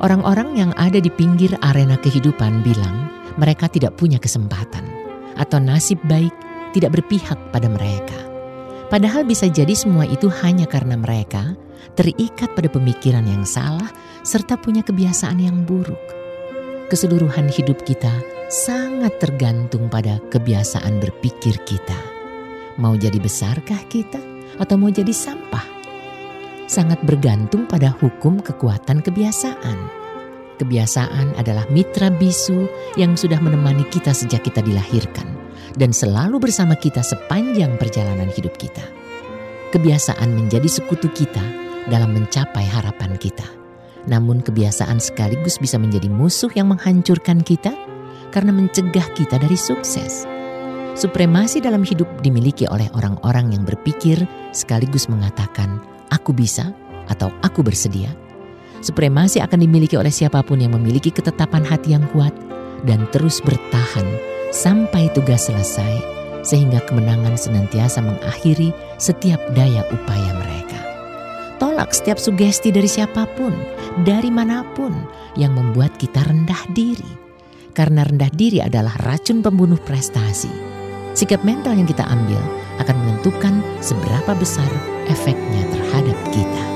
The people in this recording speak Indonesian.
Orang-orang yang ada di pinggir arena kehidupan bilang mereka tidak punya kesempatan atau nasib baik tidak berpihak pada mereka. Padahal bisa jadi semua itu hanya karena mereka terikat pada pemikiran yang salah serta punya kebiasaan yang buruk. Keseluruhan hidup kita sangat tergantung pada kebiasaan berpikir kita. Mau jadi besarkah kita atau mau jadi sampah? Sangat bergantung pada hukum kekuatan kebiasaan. Kebiasaan adalah mitra bisu yang sudah menemani kita sejak kita dilahirkan dan selalu bersama kita sepanjang perjalanan hidup kita. Kebiasaan menjadi sekutu kita dalam mencapai harapan kita. Namun kebiasaan sekaligus bisa menjadi musuh yang menghancurkan kita karena mencegah kita dari sukses. Supremasi dalam hidup dimiliki oleh orang-orang yang berpikir sekaligus mengatakan, aku bisa atau aku bersedia. Supremasi akan dimiliki oleh siapa pun yang memiliki ketetapan hati yang kuat dan terus bertahan sampai tugas selesai sehingga kemenangan senantiasa mengakhiri setiap daya upaya mereka. Tolak setiap sugesti dari siapa pun, dari mana pun yang membuat kita rendah diri. Karena rendah diri adalah racun pembunuh prestasi. Sikap mental yang kita ambil akan menentukan seberapa besar efeknya terhadap kita.